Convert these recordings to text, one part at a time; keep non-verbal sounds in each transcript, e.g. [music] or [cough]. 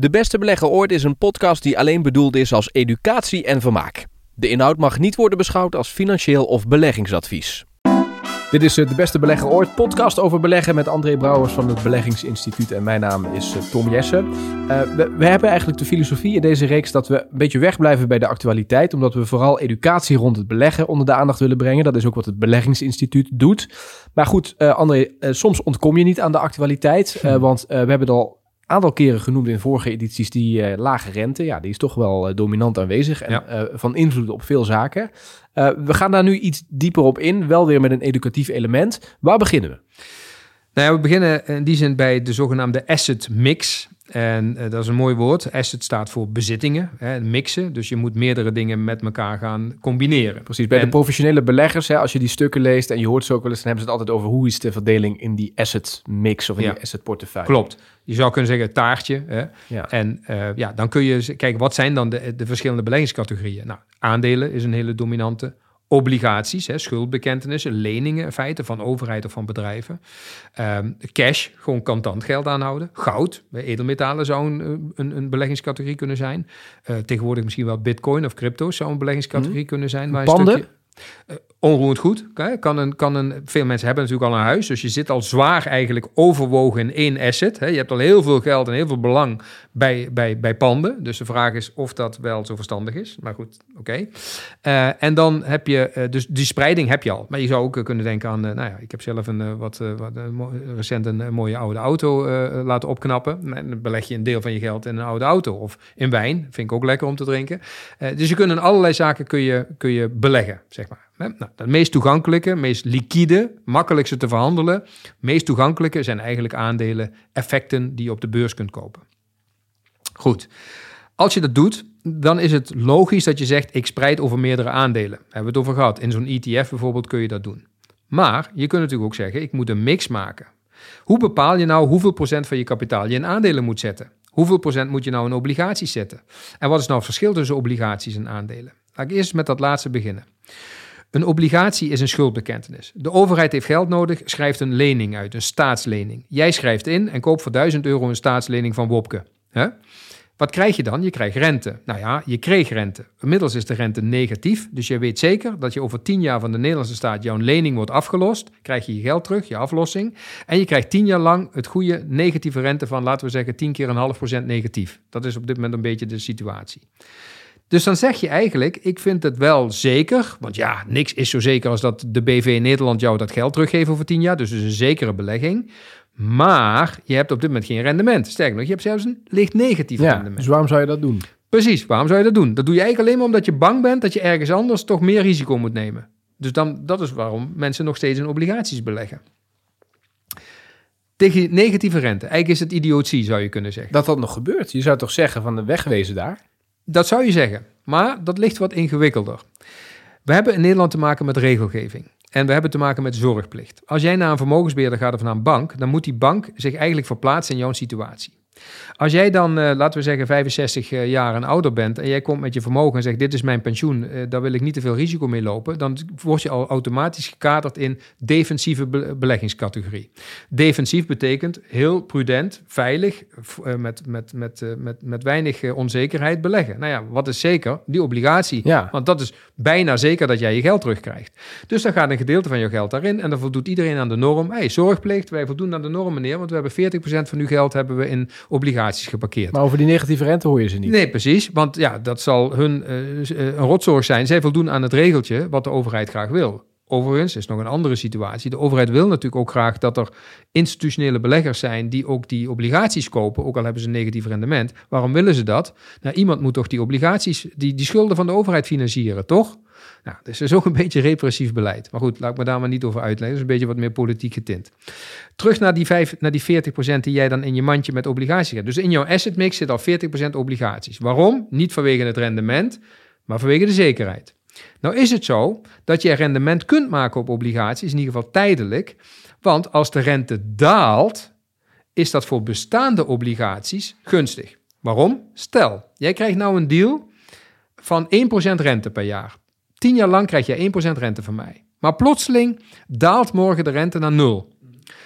De Beste Belegger Ooit is een podcast die alleen bedoeld is als educatie en vermaak. De inhoud mag niet worden beschouwd als financieel of beleggingsadvies. Dit is eh, De Beste Belegger Ooit, podcast over beleggen met André Brouwers van het Beleggingsinstituut. En mijn naam is eh, Tom Jessen. Uh, we, we, hebben eigenlijk de filosofie in deze reeks dat we een beetje wegblijven bij de actualiteit. Omdat we vooral educatie rond het beleggen onder de aandacht willen brengen. Dat is ook wat het Beleggingsinstituut doet. Maar goed, uh, André, soms ontkom je niet aan de actualiteit. want we hebben het al aantal keren genoemd in vorige edities die uh, lage rente. Ja, die is toch wel uh, dominant aanwezig en ja. uh, van invloed op veel zaken. we gaan daar nu iets dieper op in, wel weer met een educatief element. Waar beginnen we? Nou ja, we beginnen in die zin bij de zogenaamde asset mix. En uh, dat is een mooi woord. Asset staat voor bezittingen, hè, mixen. Dus je moet meerdere dingen met elkaar gaan combineren. Precies. Bij en, de professionele beleggers, hè, als je die stukken leest en je hoort ze ook wel eens, dan hebben ze het altijd over hoe is de verdeling in die asset mix of in ja, die asset portefeuille. Klopt. Je zou kunnen zeggen taartje. Hè. Ja. En uh, ja, dan kun je kijken, wat zijn dan de, de verschillende beleggingscategorieën? Nou, aandelen is een hele dominante obligaties, hè, schuldbekentenissen, leningen in feite van overheid of van bedrijven. Um, cash, gewoon contant geld aanhouden. Goud, bij edelmetalen zou een, een, een beleggingscategorie kunnen zijn. Uh, tegenwoordig misschien wel bitcoin of crypto's zou een beleggingscategorie hmm. kunnen zijn. Maar Panden? Een stukje, uh, onroerend goed. Kan een, kan een, veel mensen hebben natuurlijk al een huis, dus je zit al zwaar eigenlijk overwogen in één asset. Je hebt al heel veel geld en heel veel belang bij, bij, bij panden. Dus de vraag is of dat wel zo verstandig is. Maar goed, oké. Uh, en dan heb je, uh, dus die spreiding heb je al. Maar je zou ook kunnen denken aan, nou ja, ik heb zelf een wat, wat recent een mooie oude auto laten opknappen. En dan beleg je een deel van je geld in een oude auto of in wijn. Vind ik ook lekker om te drinken. dus je kunt in allerlei zaken kun je, kun je beleggen, zeg maar. Nou, de meest toegankelijke, meest liquide, makkelijkste te verhandelen, meest toegankelijke zijn eigenlijk aandelen, effecten die je op de beurs kunt kopen. Goed, als je dat doet, dan is het logisch dat je zegt: ik spreid over meerdere aandelen. Hebben we het over gehad. In zo'n ETF bijvoorbeeld kun je dat doen. Maar je kunt natuurlijk ook zeggen: ik moet een mix maken. Hoe bepaal je nou hoeveel procent van je kapitaal je in aandelen moet zetten? Hoeveel procent moet je nou in obligaties zetten? En wat is nou het verschil tussen obligaties en aandelen? Laat ik eerst met dat laatste beginnen. Een obligatie is een schuldbekentenis. De overheid heeft geld nodig, schrijft een lening uit, een staatslening. Jij schrijft in en koopt voor 1000 euro een staatslening van Wopke. Wat krijg je dan? Je krijgt rente. Nou ja, je kreeg rente. Inmiddels is de rente negatief, dus je weet zeker dat je over 10 jaar van de Nederlandse staat jouw lening wordt afgelost. Krijg je je geld terug, je aflossing. En je krijgt 10 jaar lang het goede negatieve rente van, laten we zeggen, 10 keer een half procent negatief. Dat is op dit moment een beetje de situatie. Dus dan zeg je eigenlijk, ik vind het wel zeker, want ja, niks is zo zeker als dat de BV Nederland jou dat geld teruggeeft over 10 jaar, dus het is een zekere belegging. Maar je hebt op dit moment geen rendement. Sterker nog, je hebt zelfs een licht negatief ja, rendement. Dus waarom zou je dat doen? Precies, waarom zou je dat doen? Dat doe je eigenlijk alleen maar omdat je bang bent dat je ergens anders toch meer risico moet nemen. Dus dan, dat is waarom mensen nog steeds in obligaties beleggen. Tegen negatieve rente. Eigenlijk is het idiotie, zou je kunnen zeggen. Dat dat nog gebeurt. Je zou toch zeggen van de wegwezen daar? Dat zou je zeggen, maar dat ligt wat ingewikkelder. We hebben in Nederland te maken met regelgeving. En we hebben te maken met zorgplicht. Als jij naar een vermogensbeheerder gaat of naar een bank, dan moet die bank zich eigenlijk verplaatsen in jouw situatie. Als jij dan, uh, laten we zeggen, 65 uh, jaar en ouder bent en jij komt met je vermogen en zegt: Dit is mijn pensioen, uh, daar wil ik niet te veel risico mee lopen, dan word je al automatisch gekaderd in defensieve be beleggingscategorie. Defensief betekent heel prudent, veilig, met, met, met, met, met weinig onzekerheid beleggen. Nou ja, wat is zeker? Die obligatie. Ja. Want dat is bijna zeker dat jij je geld terugkrijgt. Dus dan gaat een gedeelte van je geld daarin en dan voldoet iedereen aan de norm. Hey, zorgplicht, wij voldoen aan de norm, meneer, want we hebben 40% van uw geld hebben we in obligaties geparkeerd. Maar over die negatieve rente hoor je ze niet. Nee, precies. Want ja, dat zal hun uh, een rotzorg zijn. Zij voldoen aan het regeltje wat de overheid graag wil. Overigens is nog een andere situatie. De overheid wil natuurlijk ook graag dat er institutionele beleggers zijn die ook die obligaties kopen, ook al hebben ze een negatief rendement. Waarom willen ze dat? Nou, iemand moet toch die obligaties, die, die schulden van de overheid financieren, toch? Nou, dus is ook een beetje repressief beleid. Maar goed, laat ik me daar maar niet over uitleggen. Dat is een beetje wat meer politiek getint. Terug naar die, 5, naar die 40% die jij dan in je mandje met obligaties hebt. Dus in jouw asset mix zit al 40% obligaties. Waarom? Niet vanwege het rendement, maar vanwege de zekerheid. Nou is het zo dat je rendement kunt maken op obligaties, in ieder geval tijdelijk. Want als de rente daalt, is dat voor bestaande obligaties gunstig. Waarom? Stel, jij krijgt nou een deal van 1% rente per jaar. 10 jaar lang krijg je 1% rente van mij. Maar plotseling daalt morgen de rente naar nul.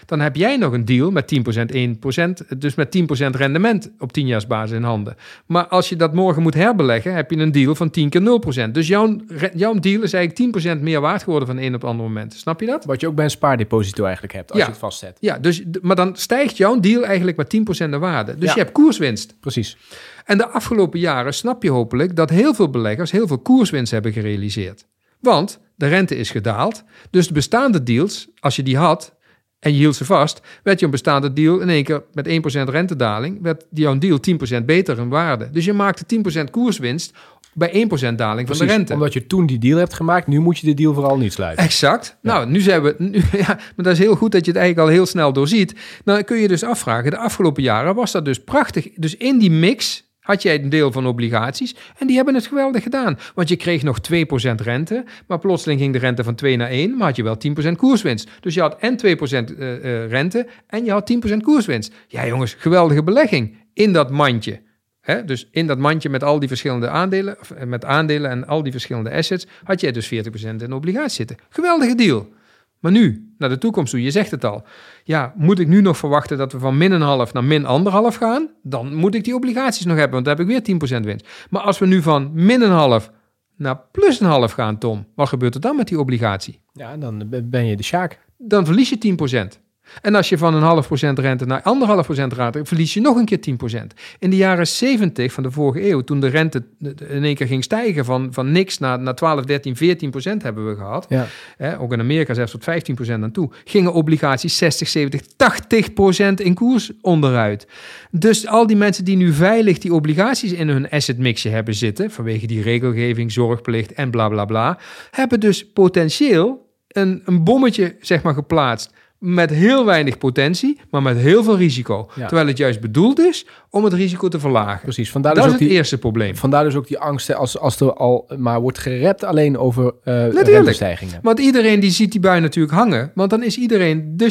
Dan heb jij nog een deal met 10%, 1%, dus met 10% rendement op 10jaarsbasis in handen. Maar als je dat morgen moet herbeleggen, heb je een deal van 10 keer 0%. Dus jouw, jouw deal is eigenlijk 10% meer waard geworden van een op het andere moment. Snap je dat? Wat je ook bij een spaardeposito eigenlijk hebt, als Ja. je het vastzet. Ja, dus, maar dan stijgt jouw deal eigenlijk met 10% de waarde. Dus Ja. je hebt koerswinst. Precies. En de afgelopen jaren snap je hopelijk dat heel veel beleggers heel veel koerswinst hebben gerealiseerd. Want de rente is gedaald. Dus de bestaande deals, als je die had en je hield ze vast, werd jouw bestaande deal in één keer met 1% rentedaling, werd jouw deal 10% beter in waarde. Dus je maakte 10% koerswinst bij 1% daling van de rente. Omdat je toen die deal hebt gemaakt, nu moet je de deal vooral niet sluiten. Exact. Nou, nu zijn we. [laughs] Nu, ja, maar dat is heel goed dat je het eigenlijk al heel snel doorziet. Dan kun je dus afvragen: de afgelopen jaren was dat dus prachtig. Dus in die mix had jij een deel van obligaties. En die hebben het geweldig gedaan. Want je kreeg nog 2% rente. Maar plotseling ging de rente van 2 naar 1. Maar had je wel 10% koerswinst. Dus je had en 2% eh, eh, rente. En je had 10% koerswinst. Ja, jongens, geweldige belegging in dat mandje. Dus in dat mandje met al die verschillende aandelen, eh, met aandelen en al die verschillende assets, had jij dus 40% in obligaties zitten. Geweldige deal. Maar nu, naar de toekomst toe, je zegt het al. Ja, moet ik nu nog verwachten dat we van min een half naar min anderhalf gaan? Dan moet ik die obligaties nog hebben, want dan heb ik weer 10% winst. Maar als we nu van min een half naar plus een half gaan, Tom, wat gebeurt er dan met die obligatie? Ja, dan ben je de Sjaak. Dan verlies je 10%. En als je van een half procent rente naar anderhalf procent rente, verlies je nog een keer 10%. In de jaren 70 van de vorige eeuw, toen de rente in één keer ging stijgen van, van niks naar, naar 12, 13, 14 procent hebben we gehad. Ja. Hè, ook in Amerika zelfs tot 15 procent aan toe. Gingen obligaties 60, 70, 80 procent in koers onderuit. Dus al die mensen die nu veilig die obligaties in hun asset mixje hebben zitten, vanwege die regelgeving, zorgplicht en bla bla bla, hebben dus potentieel een, een bommetje zeg maar geplaatst met heel weinig potentie, maar met heel veel risico. Ja. Terwijl het juist bedoeld is om het risico te verlagen. Precies. Vandaar Dat dus is ook het die, eerste probleem. vandaar dus ook die angsten als, als er al maar wordt gerept alleen over eh Natuurlijk. rentestijgingen. Want iedereen die ziet die bui natuurlijk hangen, want dan is iedereen de.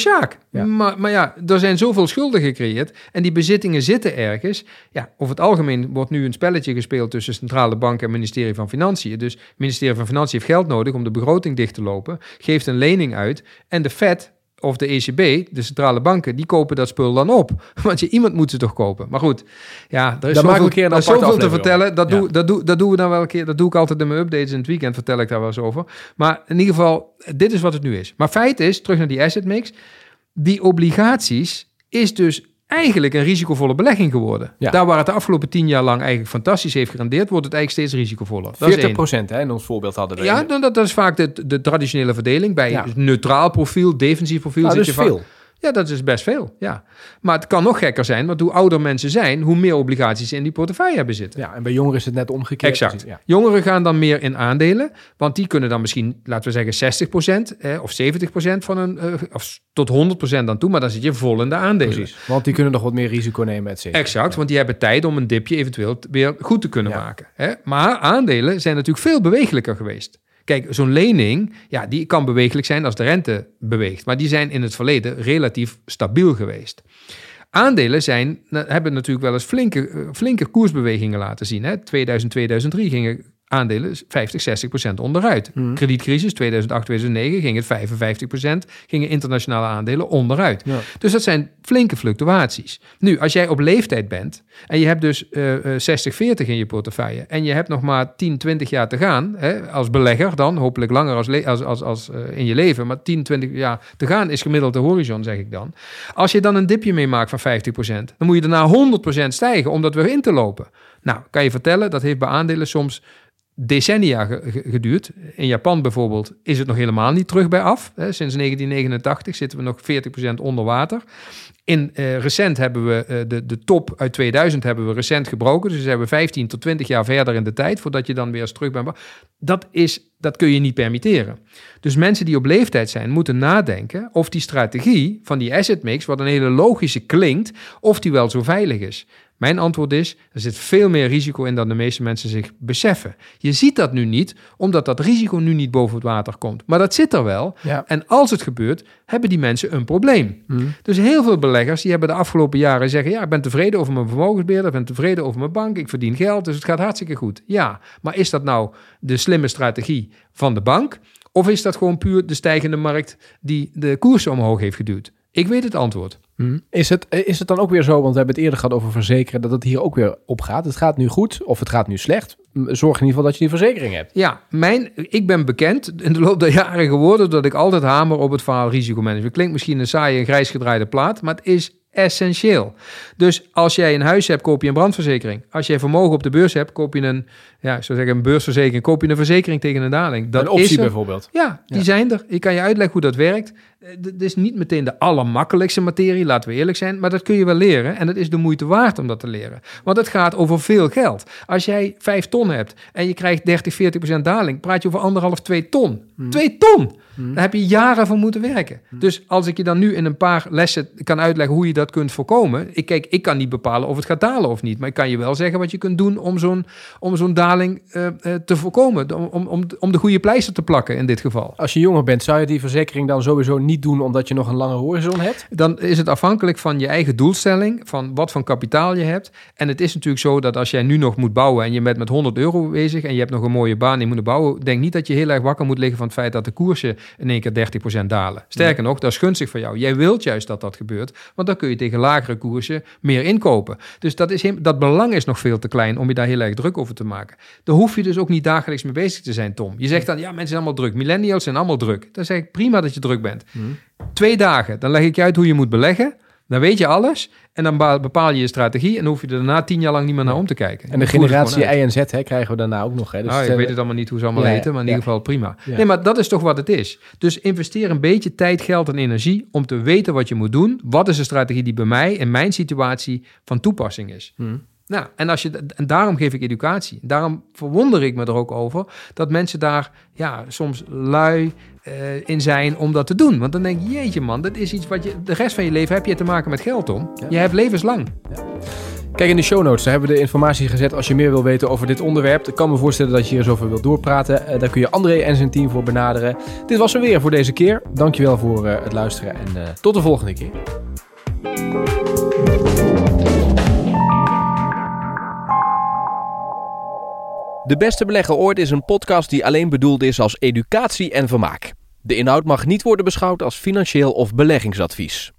Ja. Maar, maar ja, er zijn zoveel schulden gecreëerd en die bezittingen zitten ergens. Ja, over het algemeen wordt nu een spelletje gespeeld tussen centrale bank en ministerie van Financiën. Dus het ministerie van Financiën heeft geld nodig om de begroting dicht te lopen, geeft een lening uit en de Fed of de ECB, de centrale banken, die kopen dat spul dan op. [laughs] Want je, iemand moet ze toch kopen. Maar goed, ja, er is we zoveel, een keer een zoveel te vertellen. Dat, doe, dat, doe, dat doen we dan wel een keer. Dat doe ik altijd in mijn updates in het weekend. Vertel ik daar wel eens over. Maar in ieder geval, dit is wat het nu is. Maar feit is, terug naar die asset mix. Die obligaties is dus eigenlijk een risicovolle belegging geworden. Ja. Daar waar het de afgelopen tien jaar lang eigenlijk fantastisch heeft gerendeerd, wordt het eigenlijk steeds risicovoller. Dat is 40 één. procent, hè, in ons voorbeeld hadden we. Ja, dan, dat, dat is vaak de, de traditionele verdeling. Bij Ja. neutraal profiel, defensief profiel. Nou, zit vaak- veel. Ja, dat is best veel. Ja. Maar het kan nog gekker zijn, want hoe ouder mensen zijn, hoe meer obligaties ze in die portefeuille hebben zitten. Ja, en bij jongeren is het net omgekeerd. Exact. Precies, Ja. Jongeren gaan dan meer in aandelen, want die kunnen dan misschien, laten we zeggen, 60% eh, of 70% van een, eh, of tot 100% dan toe, maar dan zit je vol in de aandelen. Precies. Want die kunnen nog wat meer risico nemen, et cetera. Exact, want die hebben tijd om een dipje eventueel weer goed te kunnen Ja. maken. Hè? Maar aandelen zijn natuurlijk veel bewegelijker geweest. Kijk, zo'n lening, ja, die kan bewegelijk zijn als de rente beweegt. Maar die zijn in het verleden relatief stabiel geweest. Aandelen zijn, hebben natuurlijk wel eens flinke, eh, flinke koersbewegingen laten zien. Hè? 2000, 2003 gingen aandelen 50, 60 procent onderuit. Mhm. Kredietcrisis 2008, 2009 ging het 55 procent, gingen internationale aandelen onderuit. Ja. Dus dat zijn flinke fluctuaties. Nu, als jij op leeftijd bent en je hebt dus eh, eh, 60, 40 in je portefeuille en je hebt nog maar 10, 20 jaar te gaan, hè, als belegger dan, hopelijk langer als, als, als, als eh, in je leven, maar 10, 20 jaar te gaan is gemiddeld de horizon, zeg ik dan. Als je dan een dipje meemaakt van 50%, dan moet je daarna 100% stijgen om dat weer in te lopen. Nou, kan je vertellen, dat heeft bij aandelen soms decennia ge- ge- geduurd. In Japan bijvoorbeeld is het nog helemaal niet terug bij af. Sinds 1989 zitten we nog 40% onder water. In eh, recent hebben we eh, de, de top uit 2000 hebben we recent gebroken. Dus we hebben 15 tot 20 jaar verder in de tijd voordat je dan weer eens terug bent. Dat, is, dat kun je niet permitteren. Dus mensen die op leeftijd zijn, moeten nadenken of die strategie van die asset mix, wat een hele logische klinkt, of die wel zo veilig is. Mijn antwoord is, er zit veel meer risico in dan de meeste mensen zich beseffen. Je ziet dat nu niet, omdat dat risico nu niet boven het water komt. Maar dat zit er wel. Ja. En als het gebeurt, hebben die mensen een probleem. Mhm. Dus heel veel beleggers die hebben de afgelopen jaren zeggen: Ja, ik ben tevreden over mijn vermogensbeheerder, ik ben tevreden over mijn bank, ik verdien geld, dus het gaat hartstikke goed. Ja, maar is dat nou de slimme strategie van de bank? Of is dat gewoon puur de stijgende markt die de koersen omhoog heeft geduwd? Ik weet het antwoord. Hm. Is, het, is het dan ook weer zo, want we hebben het eerder gehad over verzekeren, dat het hier ook weer op gaat? Het gaat nu goed of het gaat nu slecht. Zorg in ieder geval dat je die verzekering hebt. Ja, mijn, ik ben bekend in de loop der jaren geworden dat ik altijd hamer op het verhaal risicomanagement. Klinkt misschien een saaie en grijs gedraaide plaat, maar het is essentieel. Dus als jij een huis hebt, koop je een brandverzekering. Als jij vermogen op de beurs hebt, koop je een, ja, ik zou zeggen een beursverzekering, koop je een verzekering tegen een daling. Dat een optie is bijvoorbeeld. Ja, die zijn er. Ik kan je uitleggen hoe dat werkt. Het eh, is niet meteen de allermakkelijkste materie, laten we eerlijk zijn, maar dat kun je wel leren en het is de moeite waard om dat te leren. Want het gaat over veel geld. Als jij 5 ton hebt en je krijgt 30, 40 procent daling, praat je over anderhalf, 2 ton. 2 hmm. ton! Hmm. Daar heb je jaren voor moeten werken. Hmm. Dus als ik je dan nu in een paar lessen kan uitleggen hoe je dat kunt voorkomen. Ik, kijk, ik kan niet bepalen of het gaat dalen of niet. Maar ik kan je wel zeggen wat je kunt doen om zo'n, om zo'n daling uh, uh, te voorkomen. Om, om, om de goede pleister te plakken in dit geval. Als je jonger bent, zou je die verzekering dan sowieso niet doen omdat je nog een lange horizon hebt? Dan is het afhankelijk van je eigen doelstelling. Van wat voor kapitaal je hebt. En het is natuurlijk zo dat als jij nu nog moet bouwen en je bent met 100 euro bezig. En je hebt nog een mooie baan en je moet bouwen. Denk niet dat je heel erg wakker moet liggen van het feit dat de koersen in één keer 30% dalen. Sterker nog, dat is gunstig voor jou. Jij wilt juist dat dat gebeurt, want dan kun je tegen lagere koersen meer inkopen. Dus dat, is, dat belang is nog veel te klein om je daar heel erg druk over te maken. Daar hoef je dus ook niet dagelijks mee bezig te zijn, Tom. Je zegt dan, ja, mensen zijn allemaal druk. Millennials zijn allemaal druk. Dan zeg ik, prima dat je druk bent. Hmm. Twee dagen, dan leg ik je uit hoe je moet beleggen. Dan weet je alles en dan bepaal je je strategie en dan hoef je er daarna tien jaar lang niet meer naar om te kijken. En de generatie I en Z hè, krijgen we daarna ook nog. Hè? Dus nou, ik weet het allemaal niet hoe ze allemaal ja, heten, maar in ieder geval prima. Nee, maar dat is toch wat het is. Dus investeer een beetje tijd, geld en energie om te weten wat je moet doen. Wat is de strategie die bij mij in mijn situatie van toepassing is? Hmm. Nou, en, als je, en daarom geef ik educatie. Daarom verwonder ik me er ook over dat mensen daar ja, soms lui uh, in zijn om dat te doen. Want dan denk je, jeetje man, dat is iets wat je de rest van je leven heb je te maken met geld om. Je hebt levenslang. Ja. Kijk in de show notes, daar hebben we de informatie gezet als je meer wil weten over dit onderwerp. Ik kan me voorstellen dat je hier over wilt doorpraten. Uh, daar kun je André en zijn team voor benaderen. Dit was er weer voor deze keer. Dankjewel voor uh, het luisteren en tot de volgende keer. De Beste Belegger Ooit is een podcast die alleen bedoeld is als educatie en vermaak. De inhoud mag niet worden beschouwd als financieel of beleggingsadvies.